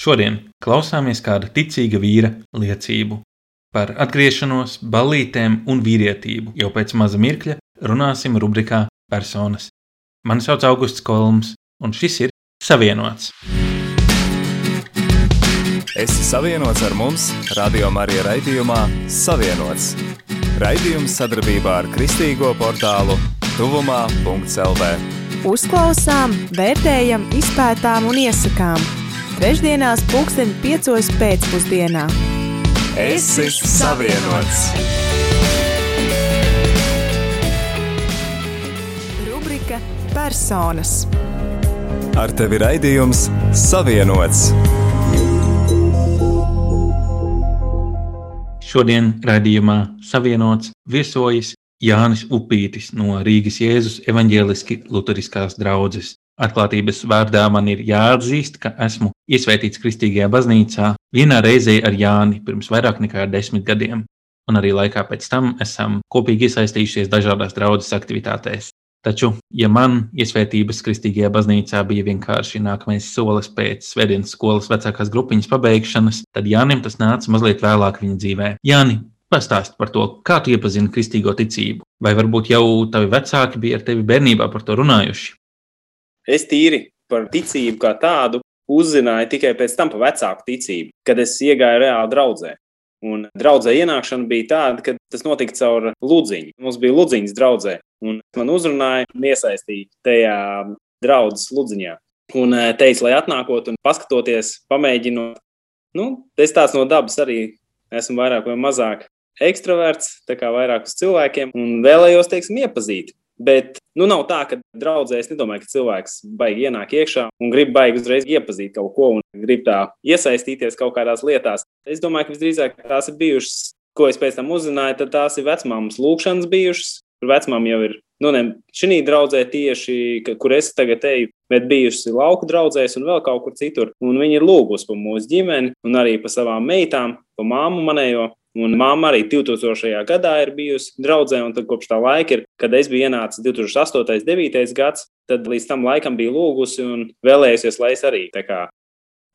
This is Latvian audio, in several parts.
Šodien klausāmies kāda ticīga vīra liecību. Par atgriešanos, ballītēm un vīrietību jau pēc maza mirkļa runāsim rubrikā Personas. Mani sauc Augusts Kolms, un šis ir Savienots. Esi savienots ar mums, Radio Marija raidījumā Savienots. Raidījums sadarbībā ar Kristīgo portālu Tuvumā.CLV. Uzklausām, vērtējam, izpētām un iesakām. Trešdienās, pulksten piecos pēcpusdienā. Esi savienots! Rubrika Personas. Ar tevi raidījums Savienots! Šodien raidījumā Savienots viesojas Jānis Upītis no Rīgas Jēzus evaņģēliski luteriskās draudzes. Atklātības vārdā man ir jāatzīst, ka esmu iesvētīts Kristīgajā baznīcā vienā reizē ar Jāni pirms vairāk nekā desmit gadiem, un arī laikā pēc tam esam kopīgi iesaistījušies dažādās draudzes aktivitātēs. Taču, ja man iesvētības Kristīgajā baznīcā bija vienkārši nākamais solis pēc Svētdienas skolas vecākās grupiņas pabeigšanas, tad Jānim tas nāca mazliet vēlāk viņa dzīvē. Jāni, pastāst par to, kā tu iepazini kristīgo ticību, vai varbūt jau tavi vecāki bija ar tevi bērnībā par to runājuši? Es tīri par ticību kā tādu uzzināju tikai pēc tam par vecāku ticību, kad es iegāju reāli draudzē. Un draudzē ienākšana bija tāda, ka tas notika caur lūdziņu. Mums bija lūdziņas draudzē, un man uzrunāja un iesaistīja tajā draudzes lūdziņā. Un eh, teica, lai atnākot un paskatoties, pamēģinot. Nu, es tāds no dabas arī esmu vairāk vai mazāk ekstraverts, tā kā vairāk uz cilvēkiem, un vēlējos, teiksim, iepazīt. Bet nu, nav tā, ka draudzē es nedomāju, ka cilvēks baigi ienāk iekšā un grib baigi uzreiz iepazīt kaut ko un grib tā iesaistīties kaut kādās lietās. Es domāju, ka visdrīzāk tās ir bijušas, ko es pēc tam uzzināju, tad tās ir vecmāmas lūkšanas bijušas. Vecmām jau ir, nu, ne šī draudzē tieši, kur es tagad eju, bet bijusi lauku draudzēs un vēl kaut kur citur. Un viņi ir lūgusi par mūsu ģimeni un arī par savām meitām, par māmu manējo. Un māma arī 2000. gadā ir bijusi draudzē, un kopš tā laika, ir, kad es biju ienācis 2008. un 2009. gads, tad līdz tam laikam bija lūgusi un vēlējusies, lai es arī tā kā.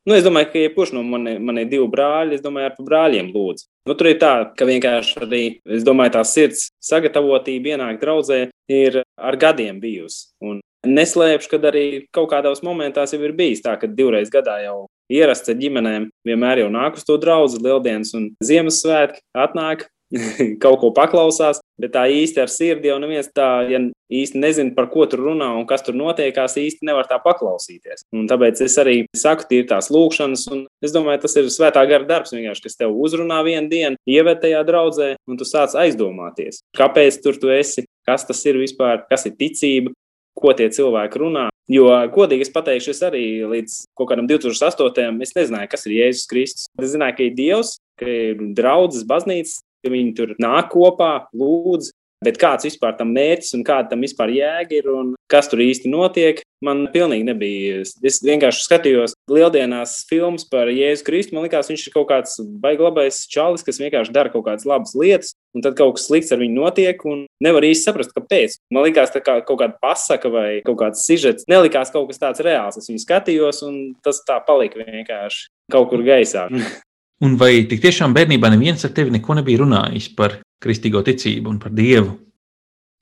Nu, es domāju, ka jebkurš no maniem mani divu brāļiem, es domāju, ar brāļiem lūdzu. Nu, tur ir tā, ka vienkārši arī, es domāju, tā sirds sagatavotība ienākt draudzē ir ar gadiem bijusi. Un neslēpšu, ka arī kaut kādos momentos jau ir bijis tā, ka divreiz gadā jau ierasts ar ģimenēm vienmēr jau nāk uz to draugu, lieldienas un Ziemassvētki atnāk. kaut ko paklausās, bet tā īsti ar sirdi jau neviens tā, ja īsti nezina, par ko tur runā un kas tur notiekās, īsti nevar tā paklausīties. Un tāpēc es arī saku, tie ir tās lūkšanas, un es domāju, tas ir svētā gara darbs, kas tev uzrunā vienu dienu, ieved tajā draudzē, un tu sāc aizdomāties, kāpēc tur tu esi, kas tas ir vispār, kas ir ticība, ko tie cilvēki runā. Jo, godīgi pateikšu, es arī līdz kaut kādam 2008. es nezināju, kas ir Jēzus Kristus. Es zināju, ka ir Dievs, ka ir draudzes baznīcas, ka viņi tur nāk kopā, lūdz. Bet kāds vispār tam mērķis un kāda tam vispār jēga ir un kas tur īsti notiek, man pilnīgi nebija. Es vienkārši skatījos lieldienās filmas par Jēzu Kristu. Man liekas, viņš ir kaut kāds baiglabais čalis, kas vienkārši dara kaut kādas labas lietas, un tad kaut kas slikts ar viņu notiek, un nevar īsti saprast, kāpēc. Man liekas, tā kā kaut kāda pasaka vai kaut kāds sižets. Nelikās kaut kas tāds reāls. Es viņu skatījos, un tas tā palika vienkārši kaut kur gaisā. Un vai tik tiešām bērnībā neviens ar tevi neko nebija runājis par kristīgo ticību un par dievu?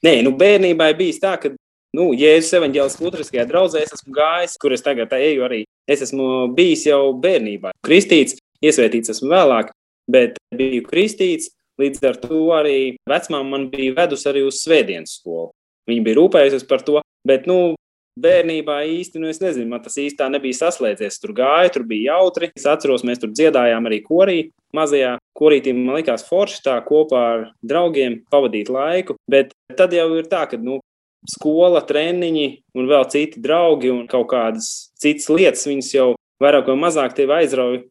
Nē, nu bērnībā bija tā, ka nu, Jēzus evanģēlis Lutheriskajā draudzē es esmu gājis, kur es tagad eju arī. Es esmu bijis jau bērnībā. Kristīts, iesvētīts esmu vēlāk, bet biju kristīts. Līdz ar to arī vecmāma man bija vedusi arī uz svētdienas skolu. Viņa bija rūpējusies par to, bet nu, bērnībā īsti, nu, es nezinu, man tas īsti tā nebija saslēdzies. Tur gāja, tur bija jautri. Es atceros, mēs tur dziedājām arī korī. Mazajā korītī man likās forši tā kopā ar draugiem pavadīt laiku. Bet tad jau ir tā, ka, nu, skola, treniņi un vēl citi draugi un kaut kādas citas lietas, viņas jau vairāk vai mazāk tevi aizrauja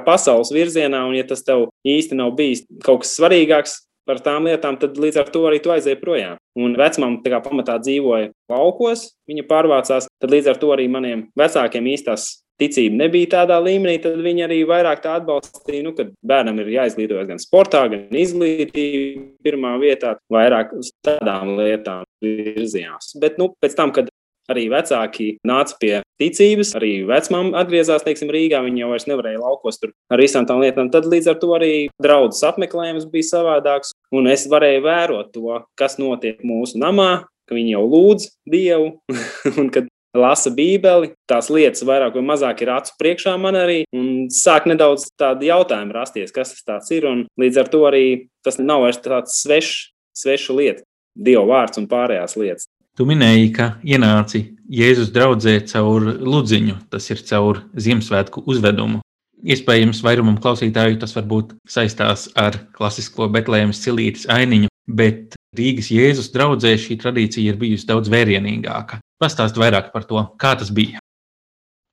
pasaules virzienā, un ja tas tev īsti nav bijis kaut kas svarīgāks, par tām lietām, tad līdz ar to arī tu aizēji projām. Un vecmāmiņa pamatā dzīvoja laukos, viņa pārvācās, tad līdz ar to arī maniem vecākiem īstās ticība nebija tādā līmenī, tad viņi arī vairāk tā atbalstīja, nu, kad bērnam ir jāizglītojas gan sportā, gan izglītībā pirmā vietā, vairāk uz tādām lietām virzījās. Bet, nu, pēc tam, kad Arī vecāki nāca pie ticības, arī vecmāmiņa atgriezās teiksim, Rīgā. Viņa jau nevarēja laukos tur ar visām tām lietām. Tad līdz ar to arī draudzes apmeklējums bija savādāks. Un es varēju vērot to, kas notiek mūsu namā, ka viņi jau lūdz Dievu, un kad lasa Bībeli, tās lietas vairāk vai mazāk ir acu priekšā man arī, un sāk nedaudz tādi jautājumi rasties, kas tas ir, un līdz ar to arī tas nav vairs tāds svešs, sveša lieta, Dieva vārds un pārējās lietas. Tu minēji, ka ienāci Jēzus draudzē caur ludziņu, tas ir caur Ziemassvētku uzvedumu. Iespējams, vairumam klausītāju tas varbūt saistās ar klasisko Betlēmas cilītes ainiņu, bet Rīgas Jēzus draudzē šī tradīcija ir bijusi daudz vērienīgāka. Pastāst vairāk par to, kā tas bija.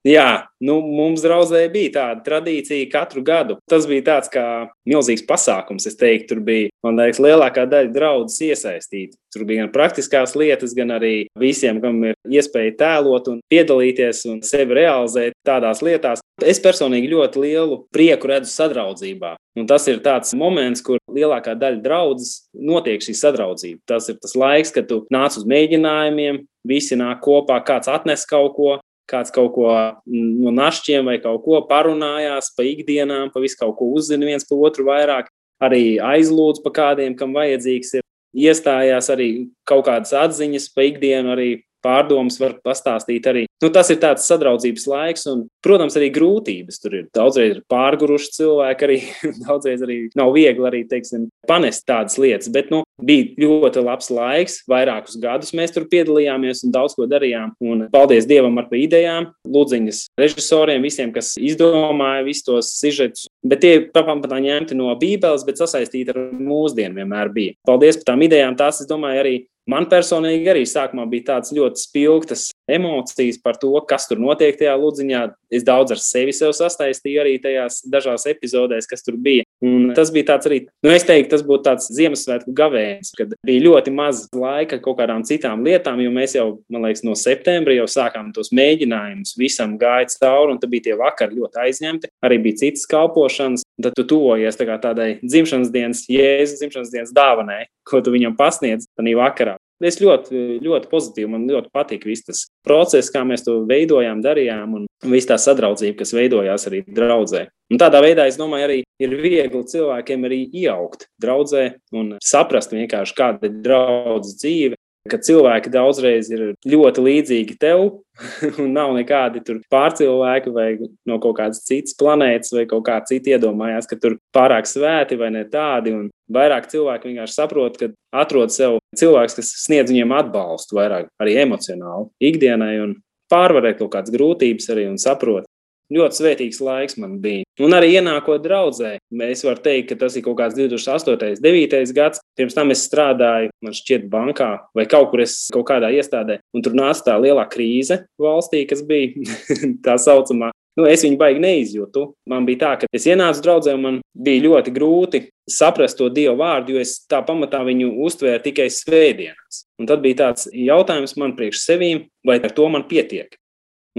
Jā, nu, mums draudzē bija tāda tradīcija katru gadu. Tas bija tāds kā milzīgs pasākums. Es teiktu, tur bija, man liekas, lielākā daļa draudzes iesaistīta. Tur bija gan praktiskās lietas, gan arī visiem, kam ir iespēja tēlot un piedalīties un sevi realizēt tādās lietās. Es personīgi ļoti lielu prieku redzu sadraudzībā. Un tas ir tāds moments, kur lielākā daļa draudzes notiek šī sadraudzība. Tas ir tas laiks, kad tu nāc uz mēģinājumiem, visi nāk kopā, kāds atnes kaut ko, kāds kaut ko no našķiem vai kaut ko parunājās pa ikdienām, pa visu kaut ko uzzina viens par otru vairāk, arī aizlūdz pa kādiem, kam vajadzīgs ir. Iestājās arī kaut kādas atziņas pa ikdienu, arī pārdomas var pastāstīt arī. Nu, tas ir tāds sadraudzības laiks, un, protams, arī grūtības. Tur ir daudzreiz ir pārguruši cilvēki, arī daudzreiz arī nav viegli arī, teiksim, panest tādas lietas. Bet nu, bija ļoti labs laiks, vairākus gadus mēs tur piedalījāmies un daudz ko darījām. Un paldies Dievam ar idejām, lūdziņas režisoriem, visiem, kas izdomāja visus tos sižetus. Bet tie pamatā ņemti no Bībeles, bet sasaistīti ar mūsdienu vienmēr bija. Paldies par tām idejām. Tās, es domāju, arī Man personīgi arī sākumā bija tādas ļoti spilgtas emocijas par to, kas tur notiek tajā ludziņā. Es daudz ar sevi sastaistīju arī tajās dažās epizodēs, kas tur bija. Un tas bija tāds arī, nu, es teiktu, tas būtu tāds Ziemassvētku gavēnis, kad bija ļoti maz laika kaut kādām citām lietām, jo mēs jau, man liekas, no septembra jau sākām tos mēģinājumus, visam gāja cauri, un tad bija tie vakari ļoti aizņemti. Arī bija citas kalpošanas, tad tu tuvojies tā tādai dzimšanas dienas, jēzus dzimšanas dienas dāvanai, ko tu viņam pasniedz tajā vakarā. Es ļoti, ļoti pozitīvi, man ļoti patīk viss tas process, kā mēs to veidojām, darījām, un viss tā sadraudzība, kas veidojās arī draudzē. Un tādā veidā, es domāju, arī ir viegli cilvēkiem arī ieaugt draudzē un saprast vienkārši, kāda ir draudzes dzīve, ka cilvēki daudzreiz ir ļoti līdzīgi tev, un nav nekādi pārcilvēki vai no kaut kādas citas planētas, vai kaut kā cita iedomājās, ka tur pārāk svēti vai ne tādi. Un vairāk cilvēki vienkārši saprot, ka atrod sev cilvēks, kas sniedz viņiem atbalstu vairāk arī emocionāli ikdienai un pārvarēt kaut kādas grūtības arī un saprot, ļoti svētīgs laiks man bija. Un arī ienākot draudzē, es varu teikt, ka tas ir kaut kāds 2008. un 2009. gads. Pirms tam es strādāju, man šķiet, bankā vai kaut kur es kaut kādā iestādē, un tur nāca tā lielā krīze valstī, kas bija tā saucamā. Nu, es viņu baigi neizjūtu. Man bija tā, ka es ienācu draudzē, un man bija ļoti grūti saprast to dievu vārdu, jo es tā pamatā viņu uztvēru tikai svētdienās. Un tad bija tāds jautājums man priekš sevīm, vai ar to man pietiek.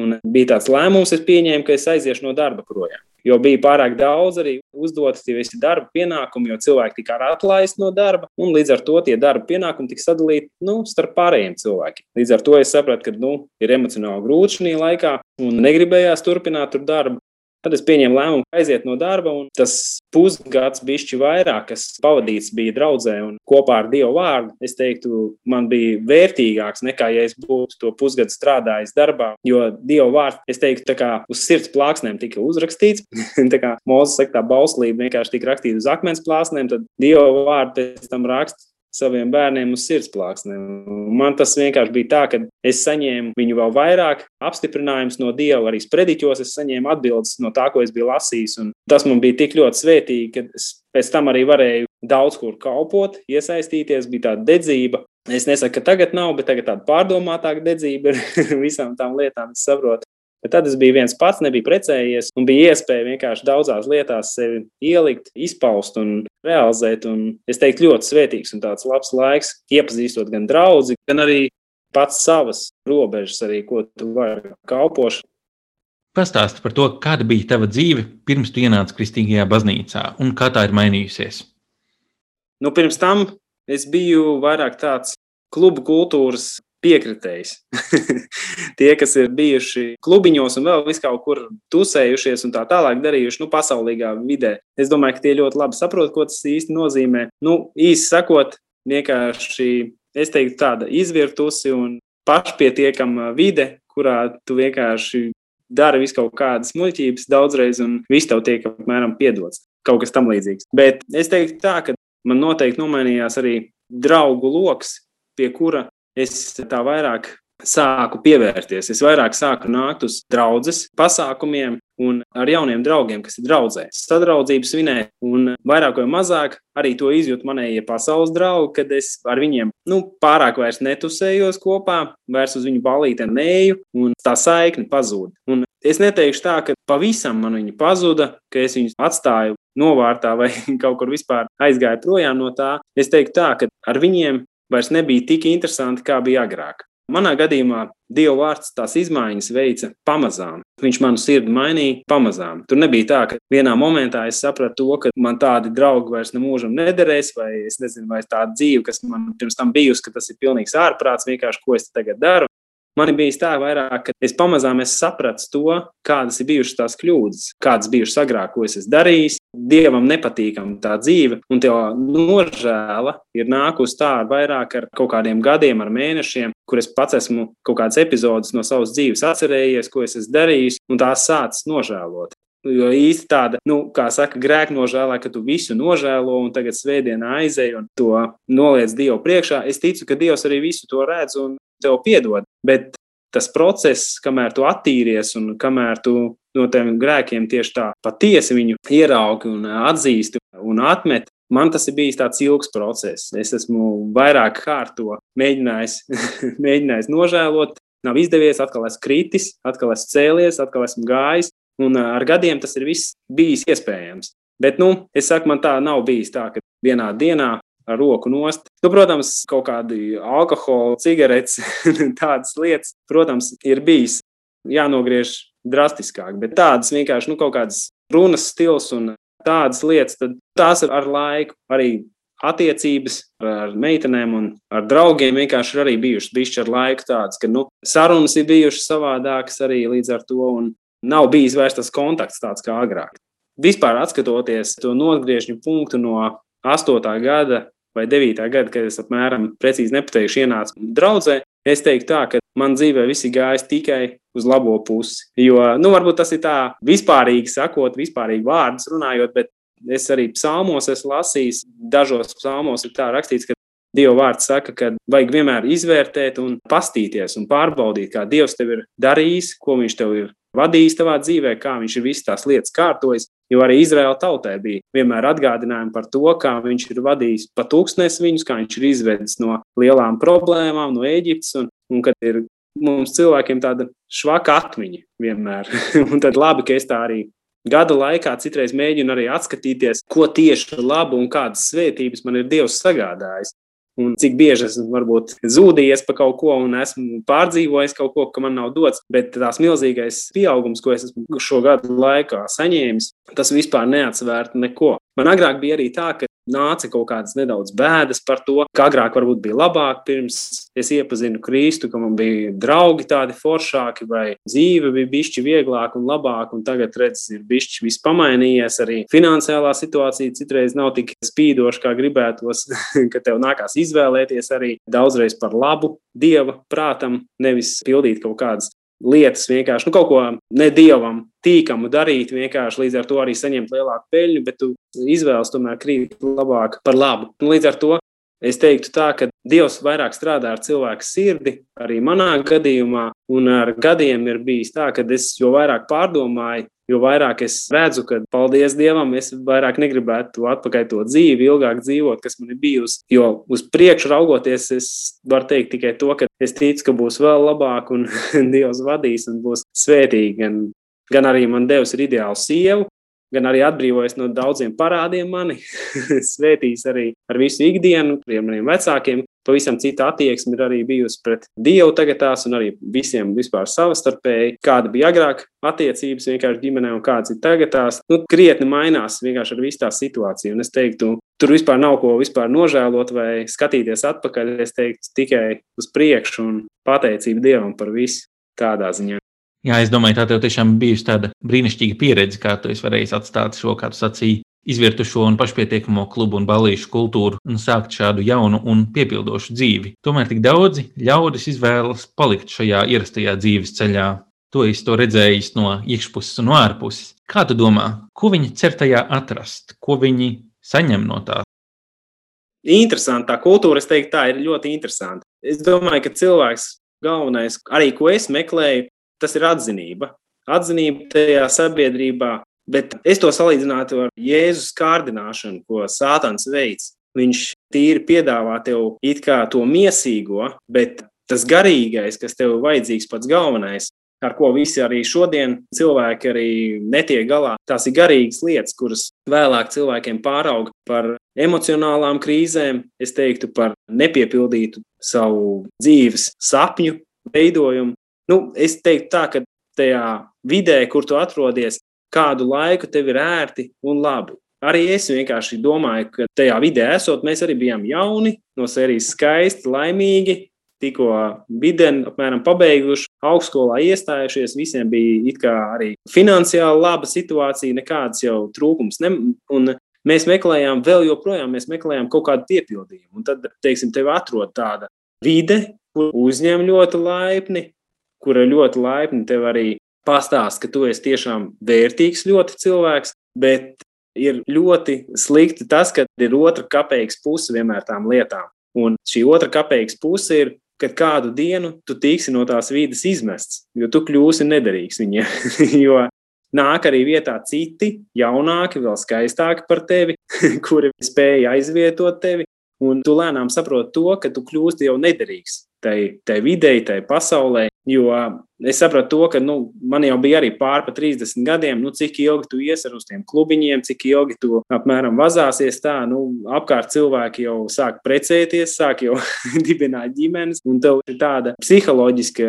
Un bija tāds lēmums, es pieņēmu, ka es aiziešu no darba projām. Jo bija pārāk daudz arī uzdotas tie visi darba pienākumi, jo cilvēki tika atlaisti no darba, un līdz ar to tie darba pienākumi tika sadalīti nu, starp pārējiem cilvēkiem. Līdz ar to es sapratu, ka nu, ir emocionāli grūti šajā laikā, un negribējās turpināt tur darbu. Tad es pieņēmu lēmumu aiziet no darba, un tas pusgads, bišķi vairāk, kas pavadīts bija draudzē un kopā ar Dievu vārdu, es teiktu, man bija vērtīgāks nekā, ja es būtu to pusgadu strādājis darbā. Jo Dieva vārds, es teiktu, tā kā uz sirds plāksnēm tika uzrakstīts, tā kā Mozus saka, tā bauslība vienkārši tika rakstīta uz akmens plāksnēm, tad Dieva vārdu pēc tam raksta saviem bērniem uz sirdsplāksnēm. Man tas vienkārši bija tā, ka es saņēmu viņu vēl vairāk apstiprinājumus no Dieva, arī sprediķos es saņēmu atbildes no tā, ko es biju lasījis. Un tas man bija tik ļoti svētīgi, ka es pēc tam arī varēju daudz kur kalpot, iesaistīties, bija tāda dedzība. Es nesaku, ka tagad nav, bet tagad tāda pārdomātāka dedzība ir visām tām lietām, es saprotu. Bet tad es biju viens pats, nebiju precējies, un bija iespēja vienkārši daudzās lietās sevi ielikt, izpaust un realizēt. Un es teiktu, ļoti svētīgs un tāds labs laiks, iepazīstot gan draugu, gan arī pats savas robežas, arī ko tu vari kalpošanu. Pastāsti par to, kāda bija tava dzīve pirms tu ienāci kristīgajā baznīcā un kā tā ir mainījusies. Nu, pirms tam es biju vairāk tāds klubu kultūras piekritējis. tie, kas ir bijuši klubiņos un vēl vis kaut kur tusējušies un tā tālāk darījuši, nu, pasaulīgā vidē, es domāju, ka tie ļoti labi saprot, ko tas īsti nozīmē. Nu, īsi sakot, vienkārši es teiktu, tāda izvirtusi un pašpietiekama vide, kurā tu vienkārši dari visu kaut kādas muļķības daudzreiz, un viss tev tiek apmēram piedots. Kaut kas tam līdzīgs. Bet es teiktu tā, ka man noteikti nomainījās arī draugu lokus, pie kura es tā vairāk sāku pievērties. Es vairāk sāku nākt uz draugas pasākumiem un ar jauniem draugiem, kas ir draudzē. Sadraudzību svinēt, un vairāk vai mazāk arī to izjūt manējie pasaules draugi, kad es ar viņiem nu, pārāk vairs netusējos kopā, vairs uz viņu balīti neju, un tā saikne pazūd. Un es neteikšu tā, ka pavisam man viņa pazuda, ka es viņus atstāju novārtā vai kaut kur vispār aizgāju projām no tā. Es teiktu tā, ka ar viņiem vairs nebija tik interesanti, kā bija agrāk. Manā gadījumā Dieva vārds tās izmaiņas veica pamazām. Viņš manu sirdi mainīja pamazām. Tur nebija tā, ka vienā momentā es sapratu to, ka man tādi draugi vairs nemūžam nederēs, vai es nezinu, vai tā dzīve, kas man pirms tam bijusi, ka tas ir pilnīgs ārprāts, vienkārši ko es tagad daru. Man ir bijis tā, vairāk, ka es pamazām es sapratu to, kādas ir bijušas tās kļūdas, kādas bijušas agrāk, ko es esmu darījis. Dievam nepatīkama tā dzīve, un tev nožēla ir nākusi tā ar vairāk ar kaut kādiem gadiem, ar mēnešiem, kur es pats esmu kaut kādas epizodes no savas dzīves atcerējies, ko es esmu darījis, un tās sācis nožēlot. Jo īsti tāda, nu, kā saka, grēka nožēlā, ka tu visu nožēlo un tagad svētdienā aizēji un to noliec Dievu priekšā. Es ticu, ka Dievs arī visu to redz un tev piedod. Bet tas process, kamēr tu attīries un kamēr tu no tiem grēkiem tieši tā patiesi viņu ieraugi un atzīsti un atmet, man tas ir bijis tāds ilgs process. Es esmu vairāk kārto mēģinājis, mēģinājis nožēlot. Nav izdevies, atkal esmu kritis, atkal esmu cēlies, atkal esmu gājis. Un ar gadiem tas ir viss bijis iespējams. Bet, nu, es saku, man tā nav bijis tā, ka vienā dienā ar roku nost. Nu, protams, kaut kādi alkohola, cigaretes, tādas lietas, protams, ir bijis jānogriež drastiskāk, bet tādas vienkārši nu, kaut kādas runas stils un tādas lietas, tad tās ar laiku arī attiecības ar meitenēm un ar draugiem vienkārši ir arī bijušas bišķi ar laiku tādas, ka nu, sarunas ir bijušas savādākas arī līdz ar to un nav bijis vairs tas kontakts tāds kā agrāk. Vispār atskatoties to nogriežņu punktu no 8. gada vai 9. gada, kad es apmēram precīzi nepateikšu, ienācu draudzē, es teiktu tā, ka man dzīvē viss gājis tikai uz labo pusi. Jo, nu, varbūt tas ir tā vispārīgi sakot, vispārīgi vārdus runājot, bet es arī psalmos esmu lasījis, dažos psalmos ir tā rakstīts, ka Dieva vārds saka, ka vajag vienmēr izvērtēt un pastīties un pārbaudīt, kā Dievs tev ir darījis, ko viņš tev ir vadījis tavā dzīvē, kā viņš ir visas tās lietas kārtojis. Jo arī Izraēla tautai bija vienmēr atgādinājumi par to, kā viņš ir vadījis pa tūkstnes viņus, kā viņš ir izvedis no lielām problēmām, no Eģiptes, un, un kad ir mums cilvēkiem tāda švaka atmiņa vienmēr. un tad labi, ka es tā arī gada laikā citreiz mēģinu arī atskatīties, ko tieši labu un kādas svētības man ir Dievs sagādājis un cik bieži esmu varbūt zudījies par kaut ko un esmu pārdzīvojis kaut ko, ka man nav dots. Bet tās milzīgais pieaugums, ko es esmu šo gadu laikā saņēmis, tas vispār neatsvērta neko. Man agrāk bija arī tā, ka nāca kaut kādas nedaudz bēdas par to, ka agrāk varbūt bija labāk, pirms es iepazinu Kristu, ka man bija draugi tādi foršāki, vai dzīve bija bišķi vieglāka un labāka, un tagad redzes ir bišķi viss pamainījies, arī finansiālā situācija citreiz nav tik spīdoša, kā gribētos, ka tev nākās izvēlēties arī daudzreiz par labu Dieva prātam, nevis pildīt kaut kādas lietas vienkārši, nu, kaut ko nedievam tīkamu darīt, vienkārši līdz ar to arī saņemt lielāku peļņu, bet tu izvēles tomēr krīt labāk par labu. Un līdz ar to es teiktu tā, ka Dievs vairāk strādā ar cilvēku sirdi, arī manā gadījumā, un ar gadiem ir bijis tā, ka es jo vairāk pārdomāju, jo vairāk es redzu, ka, paldies Dievam, es vairāk negribētu atpakaļ to dzīvi, ilgāk dzīvot, kas man ir bijusi. Jo uz priekšu raugoties, es varu teikt tikai to, ka es ticu, ka būs vēl labāk, un Dievs vadīs un būs svētīgi gan gan arī man devis ir ideāla sieva, gan arī atbrīvojas no daudziem parādiem mani, svētīs arī ar visu ikdienu, ar maniem vecākiem. Pavisam cita attieksme ir arī bijusi pret Dievu tagad tās un arī visiem vispār savstarpēji. Kāda bija agrāk attiecības vienkārši ģimenē un kādas ir tagad tās, nu, krietni mainās vienkārši ar visu tā situāciju. Un es teiktu, tur vispār nav ko vispār nožēlot vai skatīties atpakaļ. Es teiktu tikai uz priekšu un pateicību Dievam par visu tādā ziņā. Jā, es domāju, tā tev tiešām bijusi tāda brīnišķīga pieredze, kā tu vari atstāt šo, kā tu sacīji, izvērtušo un pašpietiekamo klubu un balīšu kultūru un sākt šādu jaunu un piepildošu dzīvi. Tomēr tik daudzi ļaudis izvēlas palikt šajā ierastajā dzīves ceļā. To es to redzēju no iekšpuses un no ārpuses. Kā tu domā, ko viņi cer tajā atrast, ko viņi saņem no tā? Interesanti. Tā kultūra, es teiktu, tā ir ļoti interesanta. Es domāju, ka cilvēks galvenais, arī ko es meklēju, tas ir atzinība. Atzinība tajā sabiedrībā, bet es to salīdzinātu ar Jēzus kārdināšanu, ko Sātans veids. Viņš tīri piedāvā tev it kā to mīsīgo, bet tas garīgais, kas tev vajadzīgs, pats galvenais, ar ko visi arī šodien cilvēki arī netiek galā. Tās ir garīgas lietas, kuras vēlāk cilvēkiem pāraug par emocionālām krīzēm, es teiktu par nepiepildītu savu dzīves sapņu veidojumu. Nu, es teiktu tā, ka tajā vidē, kur tu atrodies, kādu laiku tev ir ērti un labi. Arī es vienkārši domāju, ka tajā vidē esot, mēs arī bijām jauni, no sērijas skaisti, laimīgi, tikko bideni apmēram pabeiguši, augstskolā iestājušies, visiem bija arī finansiāli laba situācija, nekādas jau trūkums. Ne, un mēs meklējām, vēl joprojām mēs meklējām kaut kādu piepildījumu. Un tad, teiksim, tev atrod tāda vide, kur uzņem ļoti laipni, kura ļoti laipni tev arī pastāst, ka tu esi tiešām vērtīgs ļoti cilvēks, bet ir ļoti slikti tas, ka ir otra kapeikas puse vienmēr tām lietām. Un šī otra kapeikas puse ir kad kādu dienu tu tiksi no tās vidas izmests, jo tu kļūsi nederīgs viņiem. jo nāk arī vietā citi, jaunāki, vēl skaistāki par tevi, kuri spēja aizvietot tevi. Un tu lēnām saproti to, ka tu kļūsti jau nederīgs tai, tai videi, tai pasaulē. Jo es sapratu to, ka nu, man jau bija arī pāri 30 gadiem, nu, cik ilgi tu ies ar uz tiem klubiņiem, cik ilgi tu apmēram vazāsies. Tā, nu, apkārt cilvēki jau sāk precēties, sāk jau dibināt ģimenes, un tev ir tāda psiholoģiska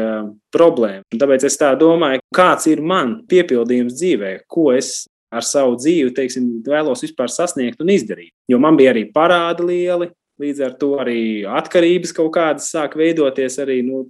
problēma. Tāpēc es tā domāju, kāds ir man piepildījums dzīvē, ko es ar savu dzīvi teiksim, vēlos vispār sasniegt un izdarīt. Jo man bija arī parādi lieli, Līdz ar to arī atkarības kaut kādas sāk veidoties, arī nu,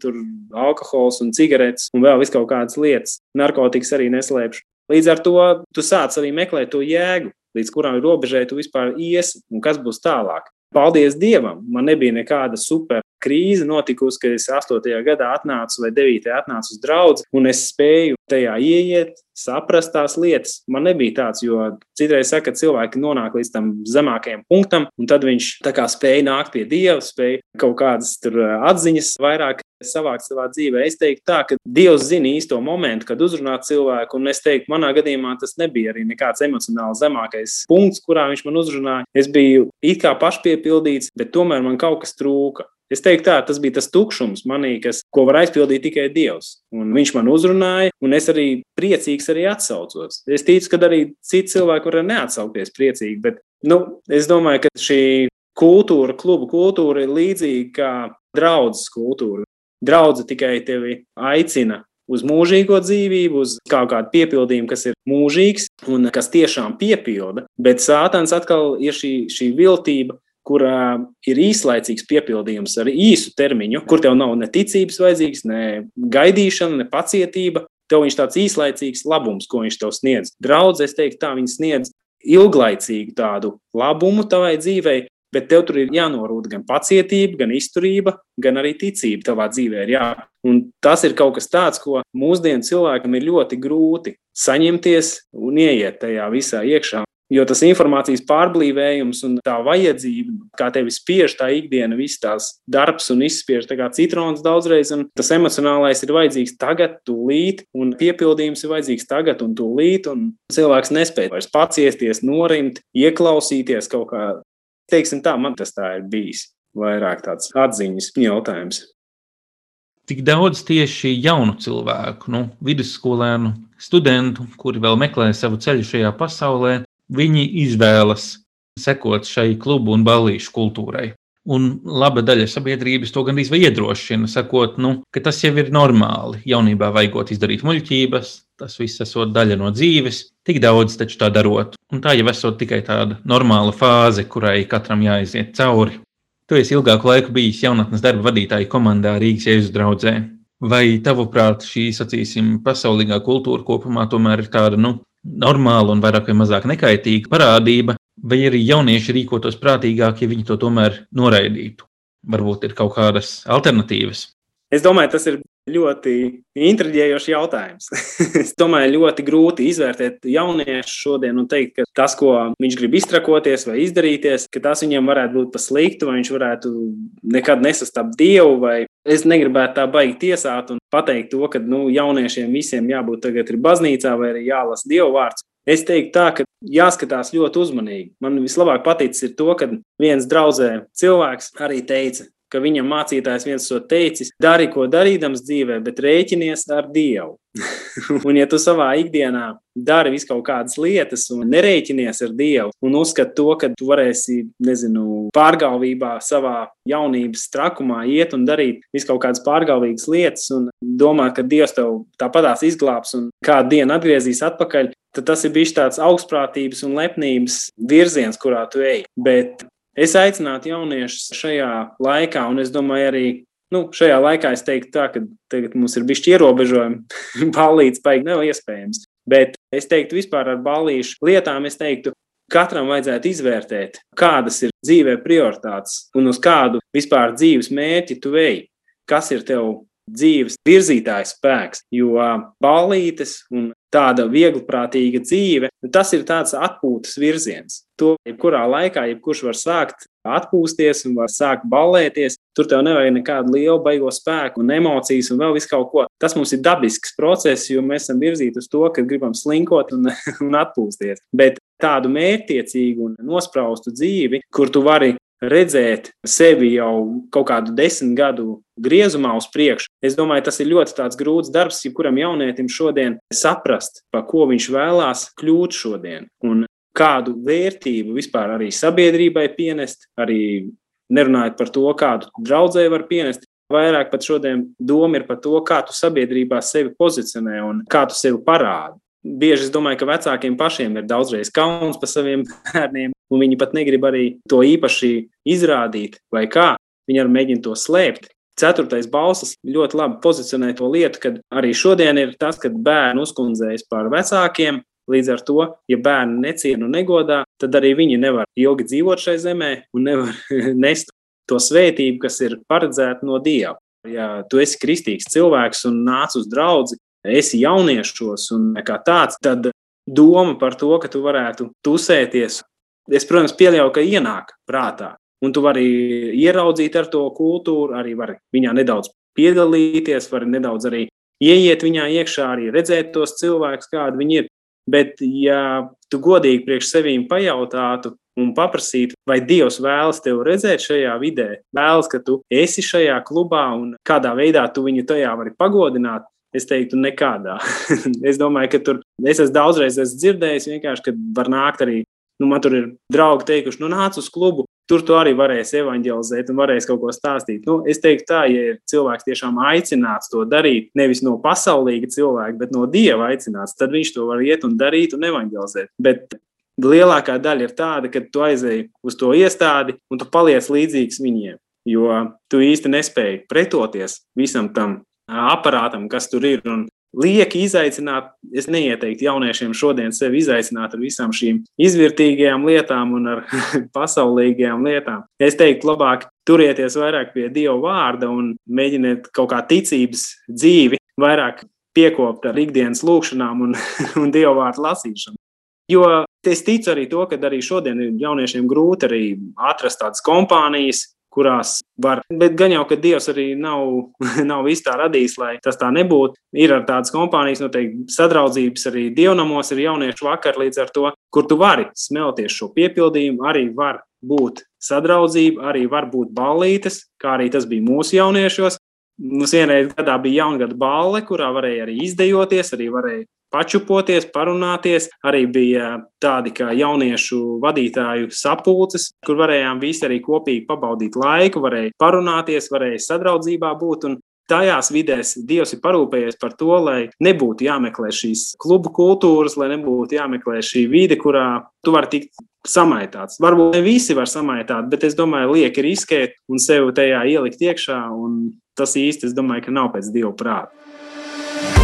alkohols un cigaretes un vēl kaut kādas lietas. Narkotikas arī neslēpšu. Līdz ar to tu sāc arī meklēt to jēgu, līdz kuram robežai tu vispār iesi un kas būs tālāk. Paldies Dievam! Man nebija nekāda super krīze notikusi, kad es 8. gadā atnācu vai 9. atnācu uz draugu, un es spēju tajā ieiet, saprast tās lietas. Man nebija tāds, jo citreiz saka, ka cilvēki nonāk līdz tam zemākajam punktam, un tad viņš tā kā spēja nākt pie Dieva, spēja kaut kādas atziņas vairāk savākt savā dzīvē. Es teiktu, tā, ka Dievs zina īsto momentu, kad uzrunāt cilvēku, un es teiktu, manā gadījumā tas nebija arī nekāds emocionāli zemākais punkts, kurā viņš man uzrunāja. Es biju it kā pašpiepildīts, bet tomēr man kaut kas trūka. Es teiktu, tā, tas bija tas tukšums manī, kas, ko var aizpildīt tikai Dievs. Un viņš man uzrunāja, un es arī priecīgs arī atsaucos. Es ticu, ka arī citi cilvēki var neatsaukties priecīgi, bet nu, es domāju, ka šī kultūra, klubu kultūra ir līdzīga kā draudzes kultūra. Draudze tikai tevi aicina uz mūžīgo dzīvību, uz kaut kādu piepildījumu, kas ir mūžīgs un kas tiešām piepilda. Bet sātans atkal ir šī, šī viltība, kurā ir īslaicīgs piepildījums ar īsu termiņu, kur tev nav ne ticības vajadzīgs, ne gaidīšana, ne pacietība. Tev viņš tāds īslaicīgs labums, ko viņš tev sniedz. Draudz, es teiktu, tā viņi sniedz ilglaicīgu tādu labumu tavai dzīvei, bet tev tur ir jānorūda gan pacietība, gan izturība, gan arī ticība tavā dzīvē. Jā. Un tas ir kaut kas tāds, ko mūsdienu cilvēkam ir ļoti grūti saņemties un ieiet tajā visā iekšā. Jo tas informācijas pārblīvējums un tā vajadzība, kā tevi spiež tā ikdiena, viss tās darbs un izspiež tā kā citrons daudzreiz, un tas emocionālais ir vajadzīgs tagad, tūlīt, un piepildījums ir vajadzīgs tagad un tūlīt, un cilvēks nespēja vairs paciesties, norimt, ieklausīties kaut kā. Teiksim tā, man tas tā ir bijis vairāk tāds atziņas jautājums. Tik daudz tieši jaunu cilvēku, nu, vidusskolēnu, studentu, kuri vēl meklē savu ceļu šajā pasaulē, viņi izvēlas sekot šai klubu un ballīšu kultūrai. Un laba daļa sabiedrības to gandrīz vai iedrošina, sakot, nu, ka tas jau ir normāli. Jaunībā vajagot izdarīt muļķības, tas viss esot daļa no dzīves, tik daudz taču tā darot. Un tā jau esot tikai tāda normāla fāze, kurai katram jāiziet cauri. Tu esi ilgāku laiku bijis jaunatnes darba vadītāja komandā Rīgas Jēzus draugzē. Vai tavuprāt, šī, sacīsim, pasaulīgā kultūra kopumā tomēr ir tāda, nu, normāla un vairāk vai mazāk nekaitīga parādība, vai arī jaunieši rīkotos prātīgāk, ja viņi to tomēr noraidītu? Varbūt ir kaut kādas alternatīvas. Es domāju, tas ir ļoti intriģējošs jautājums. es domāju, ļoti grūti izvērtēt jauniešu šodien un teikt, ka tas, ko viņš grib iztrakoties vai izdarīties, ka tas viņam varētu būt pa sliktu, vai viņš varētu nekad nesastapt dievu, vai es negribētu tā baigi tiesāt un pateikt to, ka nu, jauniešiem visiem jābūt tagad ir baznīcā vai arī jālasa dievu vārds. Es teiktu, tā, ka jāskatās ļoti uzmanīgi. Man vislabāk paticis to, ka viens draudzē cilvēks arī teica, ka viņam mācītājs viens to teicis, dari ko darīdams dzīvē, bet rēķinies ar Dievu. un, ja tu savā ikdienā dari visu kaut kādas lietas un nerēķinies ar Dievu, un uzskati to, ka tu varēsi, nezinu, pārgalvībā, savā jaunības trakumā iet un darīt visu kaut kādas pārgalvīgas lietas, un domāt, ka Dievs tev tāpatās izglābs un kādu dienu atgriezīs atpakaļ, tad tas ir bijis tāds augstprātības un lepnības virziens, kurā tu ej. Bet Es aicinātu jauniešus šajā laikā, un es domāju, arī nu, šajā laikā es teiktu, tā, ka tagad mums ir bijuši ierobežojumi, balīts paigi nav iespējams. Bet es teiktu, vispār ar balīšu lietām, es teiktu, katram vajadzētu izvērtēt, kādas ir dzīvē prioritātes un uz kādu vispār dzīves mērķi tu ej. Kas ir tev dzīves virzītājs spēks, jo ballītes un tāda viegliprātīga dzīve, tas ir tāds atpūtas virziens. To jebkurā laikā, jebkurš var sākt atpūsties un var sākt ballēties. Tur tev nevajag nekādu lielu baigo spēku un emocijas un vēl visu kaut ko. Tas mums ir dabisks process, jo mēs esam virzīti uz to, ka gribam slinkot un, un atpūsties. Bet tādu mērķtiecīgu un nospraustu dzīvi, kur tu vari redzēt sevi jau kaut kādu desmit gadu griezumā uz priekšu. Es domāju, tas ir ļoti grūts darbs, jebkuram jaunietim šodien saprast, pa ko viņš vēlās kļūt šodien. Un kādu vērtību vispār arī sabiedrībai pienest, arī nerunājot par to, kādu draudzēju var pienest. Vairāk pat šodien doma ir par to, kā tu sabiedrībā sevi pozicionē un kā tu sevi parādi bieži es domāju, ka vecākiem pašiem ir daudzreiz kauns par saviem bērniem, un viņi pat negrib arī to īpaši izrādīt, vai kā. Viņi arī mēģina to slēpt. Ceturtais balss ļoti labi pozicionē to lietu, ka arī šodien ir tas, kad bērni uzkundzējas par vecākiem. Līdz ar to, ja bērni neciena un negodā, tad arī viņi nevar ilgi dzīvot šai zemē un nevar nest to svētību, kas ir paredzēta no Dieva. Ja tu esi kristīgs cilvēks un nāc uz draugu, esi jauniešos un kā tāds, tad doma par to, ka tu varētu tusēties, es, protams, pieļauju, ka ienāk prātā. Un tu vari ieraudzīt ar to kultūru, arī vari viņā nedaudz piedalīties, vari nedaudz arī ieiet viņā iekšā, arī redzēt tos cilvēkus, kādi viņi ir. Bet, ja tu godīgi priekš sevīm pajautātu un paprasītu, vai Dievs vēlas tevi redzēt šajā vidē, vēlas, ka tu esi šajā klubā un kādā veidā tu viņu tajā vari pagodināt, Es teiktu, nekādā. es domāju, ka tur es esmu daudzreiz esmu dzirdējis, ka var nākt arī. Nu, man tur ir draugi teikuši, nu, nāc uz klubu, tur tu arī varēsi evanģelizēt un varēsi kaut ko stāstīt. Nu, es teiktu, tā, ja ir cilvēks tiešām aicināts to darīt, nevis no pasaulīga cilvēka, bet no dieva aicināts, tad viņš to var iet un darīt un evanģelizēt. Bet lielākā daļa ir tāda, ka tu aizēji uz to iestādi un tu paliec līdzīgs viņiem. Jo tu īsti nespēji pretoties visam tam aparātam, kas tur ir. Un lieki izaicināt, es neieteiktu jauniešiem šodien sevi izaicināt ar visām šīm izvērtīgajām lietām un ar pasaulīgajām lietām. Es teiktu, labāk turieties vairāk pie Dieva vārda un mēģiniet kaut kā ticības dzīvi vairāk piekopt ar ikdienas lūgšanām un, un Dieva vārdu lasīšanu. Jo es ticu arī to, ka arī šodien jauniešiem grūti arī atrast tādas kompānijas, kurās var. Bet gan jau, ka Dievs arī nav, nav viss tā radījis, lai tas tā nebūtu. Ir ar tādas kompānijas, noteikti sadraudzības arī dievnamos, ir jauniešu vakar līdz ar to, kur tu vari smelties šo piepildījumu, arī var būt sadraudzība, arī var būt ballītes, kā arī tas bija mūsu jauniešos. Mums vienreiz gadā bija jaungada balle, kurā varēja arī izdejoties, arī varēja pačupoties, parunāties. Arī bija tādi kā jauniešu vadītāju sapulces, kur varējām visi arī kopīgi pabaudīt laiku, varēja parunāties, varēja sadraudzībā būt. Tajās vidēs Dievs ir parūpējies par to, lai nebūtu jāmeklē šīs klubu kultūras, lai nebūtu jāmeklē šī vide, kurā tu vari tikt samaitāts. Varbūt ne visi var samaitāt, bet es domāju, lieki riskēt un sev tajā ielikt iekšā. Tas īsti, es domāju, ka nav pēc Dieva prāta.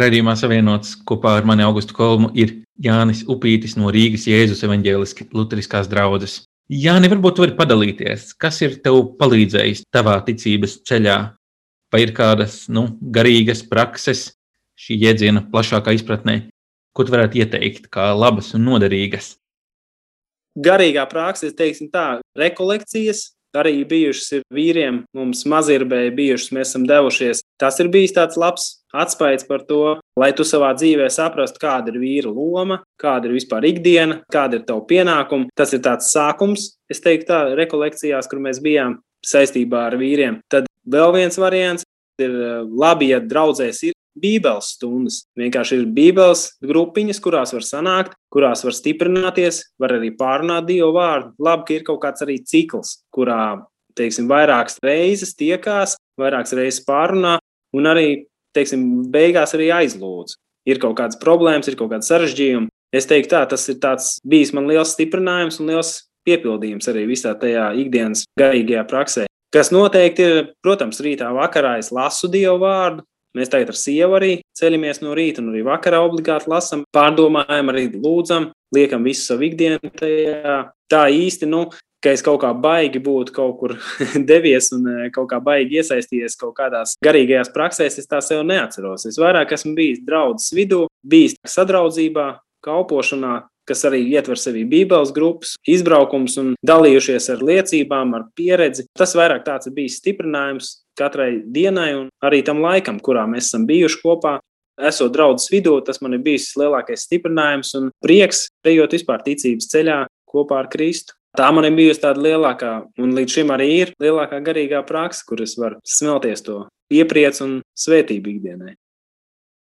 Radījumā savienots kopā ar mani Augustu Kolmu ir Jānis Upītis no Rīgas Jēzus evaņģēliski Lutriskās draudzes. Jāni, varbūt vari padalīties, kas ir tev palīdzējis tavā ticības ceļā? Vai ir kādas nu, garīgas prakses šī jēdziena plašākā izpratnē, ko tu varētu ieteikt kā labas un noderīgas? Garīgā praksa, teiksim tā, rekolekcijas, arī bijušas ir vīriem, mums mazirbēji bijušas, mēs esam devušies. Tas ir bijis tāds labs atspējs par to, lai tu savā dzīvē saprastu, kāda ir vīra loma, kāda ir vispār ikdiena, kāda ir tava pienākuma. Tas ir tāds sākums, es teiktu, tā rekolekcijās, kur mēs bijām saistībā ar vīriem. Tad vēl viens variants ir eh, labi, ja draudzēs ir Bībeles stundas. Vienkārši ir Bībeles grupiņas, kurās var sanākt, kurās var stiprināties, var arī pārunāt Dievu vārdu. Labi, ka ir kaut kāds arī cikls, kurā teiksim, vairākas reizes tiekās, vairākas reizes pārunā un arī, teiksim, beigās arī aizlūdz. Ir kaut kādas problēmas, ir kaut kāda sarežģījuma. Es teiktu, tā, tas ir bijis man liels stiprinājums un liels piepildījums arī visā tajā ikdienas garīgajā praksē. Kas noteikti ir, protams, rītā vakarā es lasu Dievu vārdu. Mēs tagad ar sievu arī ceļamies no rīta, un arī vakarā obligāti lasām, pārdomājam, arī lūdzam, liekam visu savu ikdienu tajā. Tā īsti, nu, ka es kaut kā baigi būtu kaut kur devies un eh, kaut kā baigi iesaistījies kaut kādās garīgajās praksēs, es tā sev neatceros. Es vairāk esmu bijis draudzes vidū, bijis sadraudzībā, kalpošanā, kas arī ietver sevī Bībeles grupas, izbraukums un dalījušies ar liecībām, ar pieredzi. Tas vairāk tāds ir bijis stiprinājums katrai dienai un arī tam laikam, kurā mēs esam bijuši kopā. Esot draudzes vidū, tas man ir bijis lielākais stiprinājums un prieks, ejot vispār ticības ceļā kopā ar Kristu. Tā man ir bijusi tāda lielākā, un līdz šim arī ir lielākā garīgā praksa, kuras var smelties to iepriec un svētību ikdienai.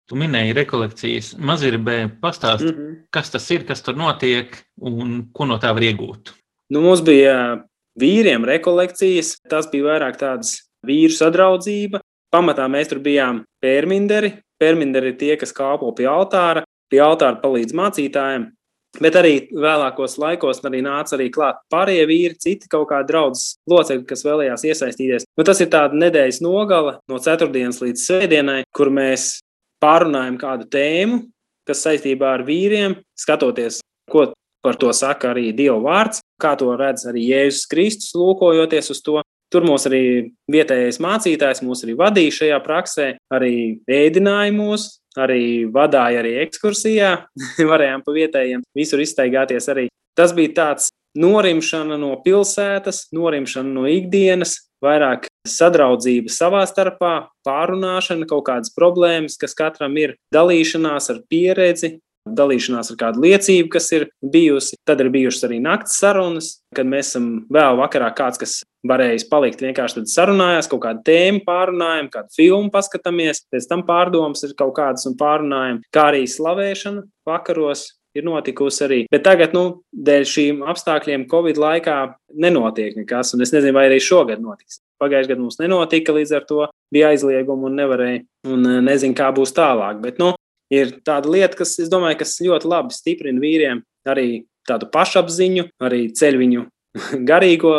Tu minēji rekolekcijas, mazirbē pastāst, mm -hmm. kas tas ir, kas tur notiek un ko no tā var iegūt. Nu, mums bija vīriem rekolekcijas, tas bija vairāk tādas vīru sadraudzība. Pamatā mēs tur bijām pērminderi. Pērminderi ir tie, kas kalpo pie altāra, pie altāra palīdz mācītājiem, Bet arī vēlākos laikos arī nāca arī klāt pārējie vīri, citi kaut kādi draugs locekļi, kas vēlējās iesaistīties. Nu, tas ir tāds nedēļas nogale no ceturtdienas līdz svētdienai, kur mēs pārunājam kādu tēmu, kas saistībā ar vīriem, skatoties, ko par to saka arī Dieva vārds, kā to redz arī Jēzus Kristus, lūkojoties uz to. Tur mūs arī vietējais mācītājs mūs arī vadīja šajā praksē, arī ēdinājumos, arī vadīja arī ekskursijā. Varējām pa vietējiem visur iztaigāties arī. Tas bija tāds norimšana no pilsētas, norimšana no ikdienas, vairāk sadraudzība savā starpā, pārunāšana, kaut kādas problēmas, kas katram ir dalīšanās ar pieredzi, dalīšanās ar kādu liecību, kas ir bijusi. Tad ir bijušas arī naktas sarunas, kad mēs esam vēl vakarā kāds, kas varējis palikt vienkārši sarunājās, kaut kādu tēmu pārunājam, kādu filmu paskatāmies, pēc tam pārdomas ir kaut kādas un pārunājam, kā arī slavēšana vakaros. Ir notikusi arī. Bet tagad, nu, dēļ šīm apstākļiem, Covid laikā nenotiek nekas. Un es nezinu, vai arī šogad notiks. Pagājušajā gadā mums nenotika, līdz ar to bija aizliegumi un nevarēja. Un eh, nezinu, kā būs tālāk. Bet, nu, ir tāda lieta, kas, es domāju, kas ļoti labi stiprina vīriem arī tādu pašapziņu, arī ceļ viņu garīgo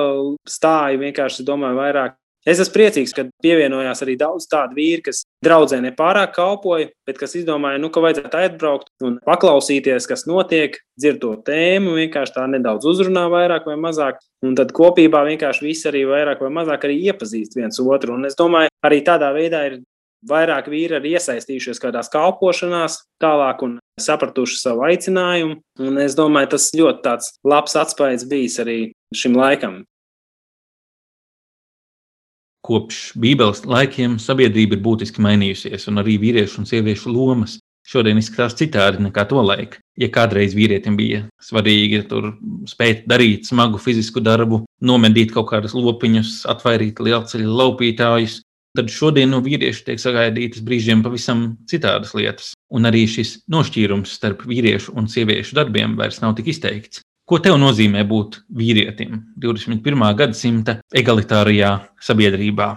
stāju. Vienkārši domāju, vairāk. Es esmu priecīgs, ka pievienojās arī daudz tādu vīru, kas draudzē nepārāk kalpoja, bet kas izdomāja, nu, ka vajadzētu aizbraukt un paklausīties, kas notiek, dzird to tēmu, vienkārši tā nedaudz uzrunā vairāk vai mazāk. Un tad kopībā vienkārši visi arī vairāk vai mazāk arī iepazīst viens otru. Un es domāju, arī tādā veidā ir vairāk vīri ir iesaistījušies kādās kalpošanās, tālāk un sapratuši savu aicinājumu. Un es domāju, tas ļoti labs atspējs bijis arī šim laikam. Kopš Bībeles laikiem sabiedrība ir būtiski mainījusies, un arī vīriešu un sieviešu lomas šodien izskatās citādi nekā to laiku. Ja kādreiz vīrietim bija svarīgi spēt darīt smagu fizisku darbu, nomedīt kaut kādus lopiņus, atvairīt lielceļu laupītājus, tad šodien no vīrieša tiek sagaidītas brīžiem pavisam citādas lietas. Un arī šis nošķīrums starp vīriešu un sieviešu darbiem vairs nav tik izteikts. Ko tev nozīmē būt vīrietim 21. gadsimta egalitārajā sabiedrībā?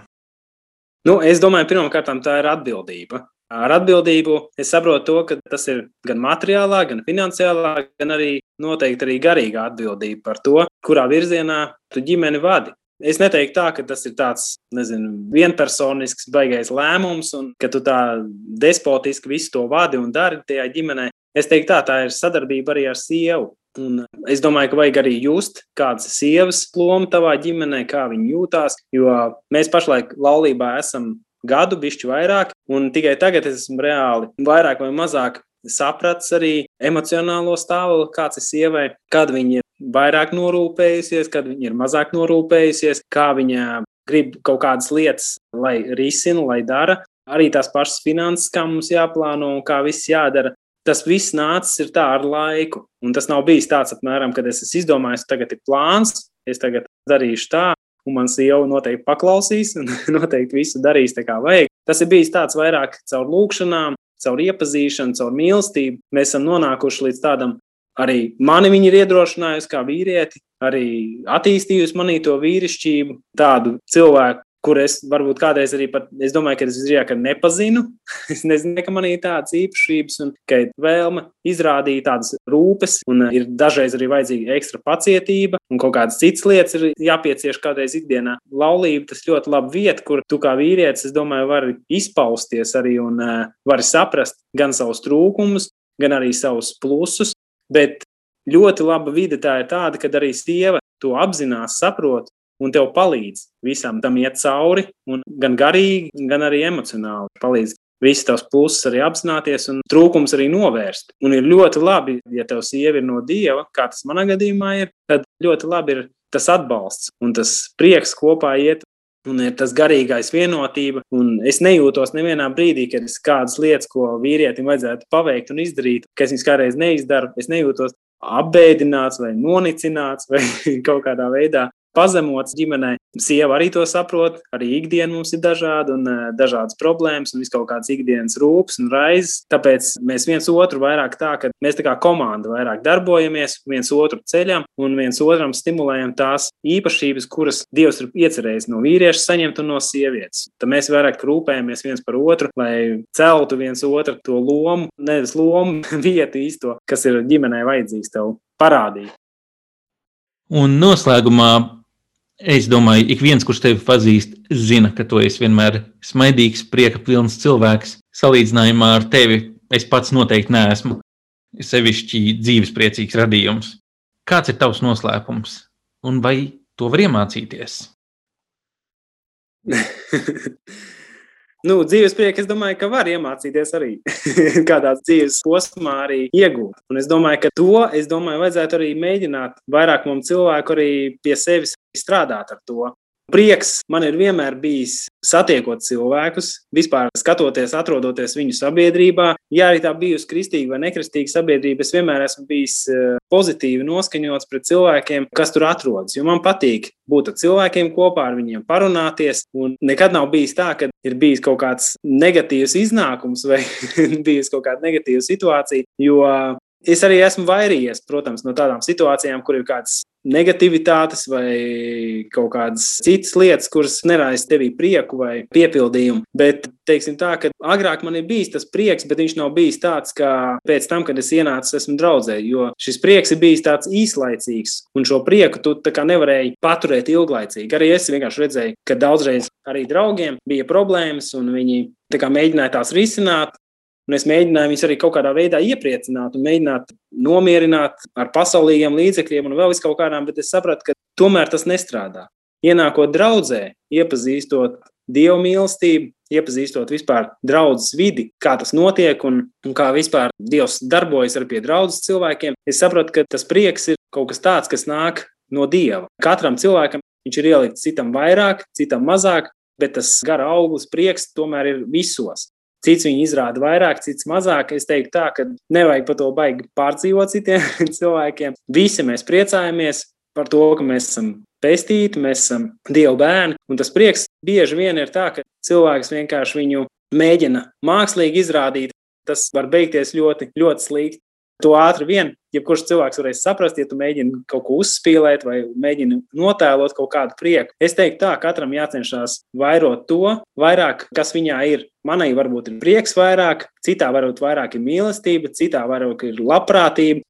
Nu, es domāju, pirmkārt, tā ir atbildība. Ar atbildību es saprotu to, ka tas ir gan materiālā, gan finansiālā, gan arī noteikti arī garīgā atbildība par to, kurā virzienā tu ģimeni vadi. Es neteiktu tā, ka tas ir tāds nezinu, vienpersonisks, baigais lēmums, un ka tu tā despotiski visu to vadi un dari tajā ģimenē. Es teiktu, tā, tā ir sadarbība arī ar sievu. Un es domāju, ka vajag arī just, kādas ir sievas loma tavā ģimenē, kā viņa jūtās. Jo mēs pašlaik laulībā esam gadu, bišķi vairāk, un tikai tagad es esmu reāli vairāk vai mazāk sapratis arī emocionālo stāvokli, kāds ir sievai, kad viņa vairāk norūpējusies, kad viņa ir mazāk norūpējusies, kā viņa grib kaut kādas lietas, lai risina, lai dara. Arī tās pašas finanses, kā mums jāplāno un kā viss jādara. Tas viss nācis tā ar laiku. Un tas nav bijis tāds, apmēram, kad es ka tagad ir plāns, es tagad darīšu tā, un man sieva noteikti paklausīs un noteikti visu darīs tā, kā vajag. Tas ir bijis tāds vairāk caur lūkšanām, caur iepazīšanu, caur mīlestību. Mēs esam nonākuši līdz tādam Arī mani viņa ir iedrošinājusi kā vīrieti, arī attīstījusi manī to vīrišķību, tādu cilvēku, kur es varbūt kādreiz arī pat, es domāju, ka es drīzāk nepazinu. es nezinu, ka man ir tādas īpašības un ka ir vēlme izrādīt tādas rūpes, un ir dažreiz arī vajadzīga ekstra pacietība, un kaut kādas citas lietas ir jāpiecieš kādreiz ikdienā. Laulība tas ļoti labi vieta, kur tu kā vīrietis, es domāju, vari izpausties arī un uh, vari saprast gan savus trūkumus, gan arī savus plusus, bet ļoti laba vide tā ir tāda, kad arī sieva to apzinās, saprot un tev palīdz visam tam iet cauri, gan garīgi, gan arī emocionāli palīdz. Visi tavs pluses arī apzināties un trūkums arī novērst. Un ir ļoti labi, ja tev sieva ir no dieva, kā tas manā gadījumā ir, tad ļoti labi ir tas atbalsts un tas prieks kopā iet. Un ir tas garīgais vienotība. Un es nejūtos nevienā brīdī, kad es kādas lietas, ko vīrietim vajadzētu paveikt un izdarīt, ka es viņas kādreiz neizdaru. Es nejūtos apbēdināts vai nonicināts vai kaut kādā veidā pazemots ģimenē. Sieva arī to saprot, arī ikdiena mums ir dažāda un uh, dažādas problēmas un kaut kādas ikdienas rūpes un raizes. Tāpēc mēs viens otru vairāk tā, ka mēs tā kā komanda vairāk darbojamies, viens otru ceļam un viens otram stimulējam tās īpašības, kuras Dievs ir iecerējis no vīrieša saņemt un no sievietes. Tad mēs vairāk rūpējamies viens par otru, lai celtu viens otru to lomu, nevis lomu, vietu īsto, kas ir ģimenei vajadzīgs tev parādīt. Un noslēgumā Es domāju, ik viens, kurš tevi pazīst, zina, ka tu esi vienmēr smaidīgs, prieka pilns cilvēks. Salīdzinājumā ar tevi es pats noteikti neesmu sevišķi dzīvespriecīgs radījums. Kāds ir tavs noslēpums, un vai to var iemācīties? Nu, dzīves prieku, es domāju, ka var iemācīties arī kādā dzīves posmā, arī iegūt. Un es domāju, ka to, es domāju, vajadzētu arī mēģināt vairāk mums cilvēku arī pie sevis strādāt ar to. Prieks man ir vienmēr bijis satiekot cilvēkus, vispār skatoties, atrodoties viņu sabiedrībā. Ja arī tā bijusi kristīga vai nekristīga sabiedrība, es vienmēr esmu bijis eh, pozitīvi noskaņots pret cilvēkiem, kas tur atrodas. Jo man patīk būt ar cilvēkiem kopā, ar viņiem parunāties. Un nekad nav bijis tā, ka ir bijis kaut kāds negatīvs iznākums vai bijis kaut kāda negatīva situācija. Jo Es arī esmu vairījies, protams, no tādām situācijām, kur ir kādas negativitātes vai kaut kādas citas lietas, kuras neraisa tevī prieku vai piepildījumu. Bet, teiksim tā, ka agrāk man ir bijis tas prieks, bet viņš nav bijis tāds, kā pēc tam, kad es ienācu, esmu draudzē, jo šis prieks ir bijis tāds īslaicīgs, un šo prieku tu nevarēji paturēt ilglaicīgi. Arī es vienkārši redzēju, ka daudzreiz arī draugiem bija problēmas, un viņi mēģināja tās risināt, Un es mēģināju viņus arī kaut kādā veidā iepriecināt un mēģināt nomierināt ar pasaulīgiem līdzekļiem un vēl kaut kādām, bet es sapratu, ka tomēr tas nestrādā. Ienākot draudzē, iepazīstot dievu mīlestību, iepazīstot vispār draudzes vidi, kā tas notiek un, un kā vispār Dievs darbojas ar pie draudzes cilvēkiem, es sapratu, ka tas prieks ir kaut kas tāds, kas nāk no Dieva. Katram cilvēkam viņš ir ielikts citam vairāk, citam mazāk, bet tas gara auglis, prieks tomēr ir visos. Cits viņu izrāda vairāk, cits mazāk. Es teiktu, tā, ka nevajag par to baigi pārdzīvot citiem cilvēkiem. Visi mēs priecājamies par to, ka mēs esam pestīti, mēs esam Dieva bērni. Un tas prieks bieži vien ir tā, ka cilvēks vienkārši viņu mēģina mākslīgi izrādīt. Tas var beigties ļoti, ļoti slikti. To ātri vien, jebkurš cilvēks varēs saprast, ja tu mēģini kaut ko uzspīlēt vai mēģini notēlot kaut kādu prieku. Es teiktu, tā katram jācenšas vairot to, vairāk, kas viņā ir. Manai varbūt ir prieks vairāk, citā varbūt vairāk ir mīlestība, citā varbūt ir labprātība,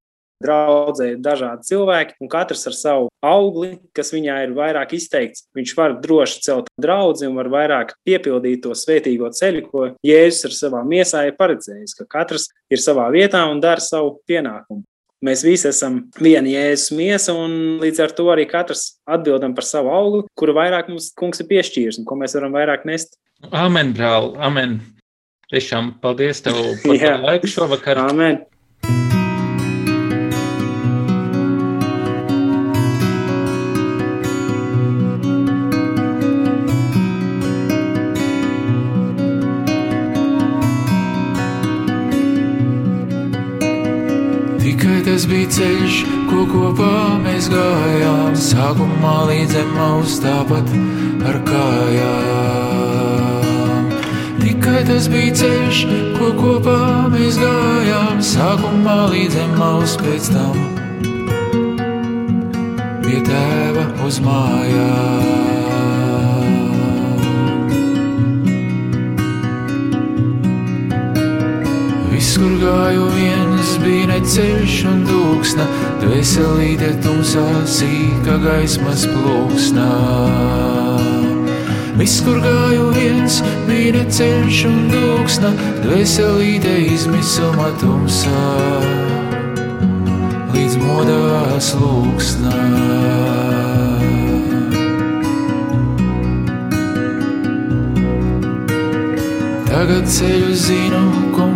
draudzē ir dažādi cilvēki, un katrs ar savu augli, kas viņā ir vairāk izteikts. Viņš var droši celt draugu un var vairāk piepildīt to svētīgo ceļu, ko Jēzus ar savām miesām ir paredzējis, ka katrs ir savā vietā un dara savu pienākumu. Mēs visi esam viena jēzus miesa, un līdz ar to arī katrs atbildam par savu augli, kuru vairāk mums kungs ir piešķīris un ko mēs varam vairāk nest. Amen, brāl, amen. Tiešām paldies tev par laiku šovakar. Amen. Tas bija ceļš, ko kopā mēs gājām. Sākumā līdz zemes tāpat ar kājām. Tikai tas bija ceļš, ko kopā mēs gājām, sākumā līdz emaus pēc tam. Pie tēva uz mājām. Viss, kur gāju viens, bija neceļš un dūksna, dvēselīte tumsā sīka gaismas plūksnā. Viss, kur gāju viens, bija neceļš un dūksna, dvēselīte izmisuma tumsā, līdz modās lūksnā. Tagad ceļu zinu,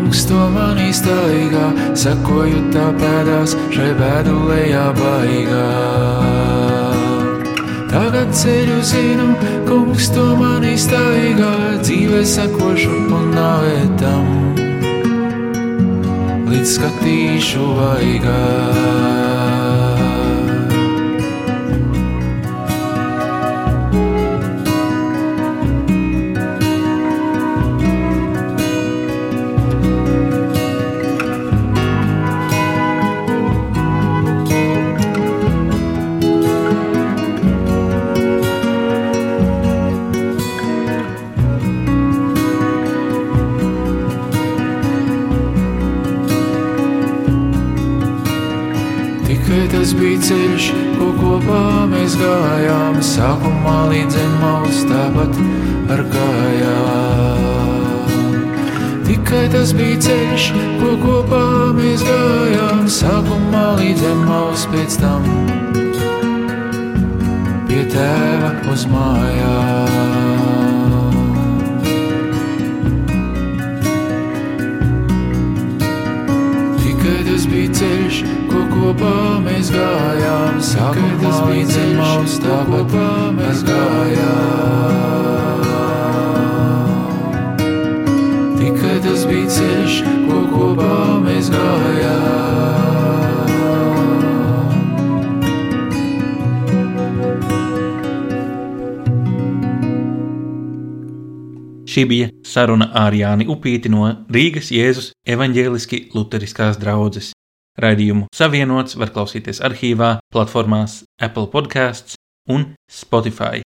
kungs to man iztaigā, sekoju tā pēdās šai bēdulējā baigā. Tagad ceļu zinu, kungs to man iztaigā, dzīvē sekošu un navētam, līdz skatīšu vaigā. Kopā mēs gājām, sākumā līdz emaus tāpat ar kājām. Tikai tas bija ceļš, ko kopā mēs gājām, sākumā līdz emaus pēc tam pie tēva uz mājām. Tikai tas bija ceļš, ko kopā mēs gājām. Sākumā tas bija ceļš, tā kopā mēs gājām. Tikai tas bija ceļš, ko kopā mēs gājām. Šī bija saruna ar Jāni Upīti no Rīgas Jēzus evaņģēliski luteriskās draudzes. Raidījumu savienots var klausīties arhīvā, platformās Apple podkāsts un Spotify.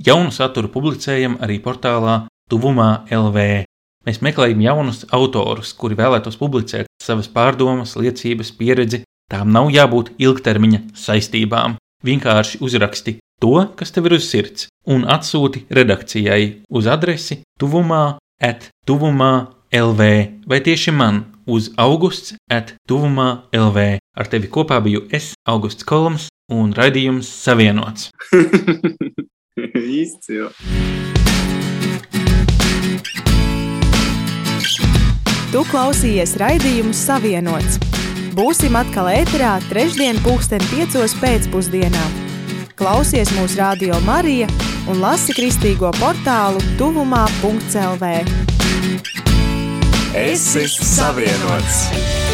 Jaunu saturu publicējam arī portālā Tuvumā LV. Mēs meklējam jaunus autorus, kuri vēlētos publicēt savas pārdomas, liecības, pieredzi. Tām nav jābūt ilgtermiņa saistībām. Vienkārši uzraksti to, kas tev ir uz sirds, un atsūti redakcijai uz adresi tuvumā, at tuvumā LV vai tieši man uz augusts at tuvumā LV. Ar tevi kopā biju es, Augusts Kolums, un raidījums savienots. Izcili. Tu klausījies raidījumu Savienots. Būsim atkal ēterā trešdien pulksten piecos pēcpusdienā. Klausies mūsu radio Marija un lasi kristīgo portālu tuvumā.lv. Esi savienots!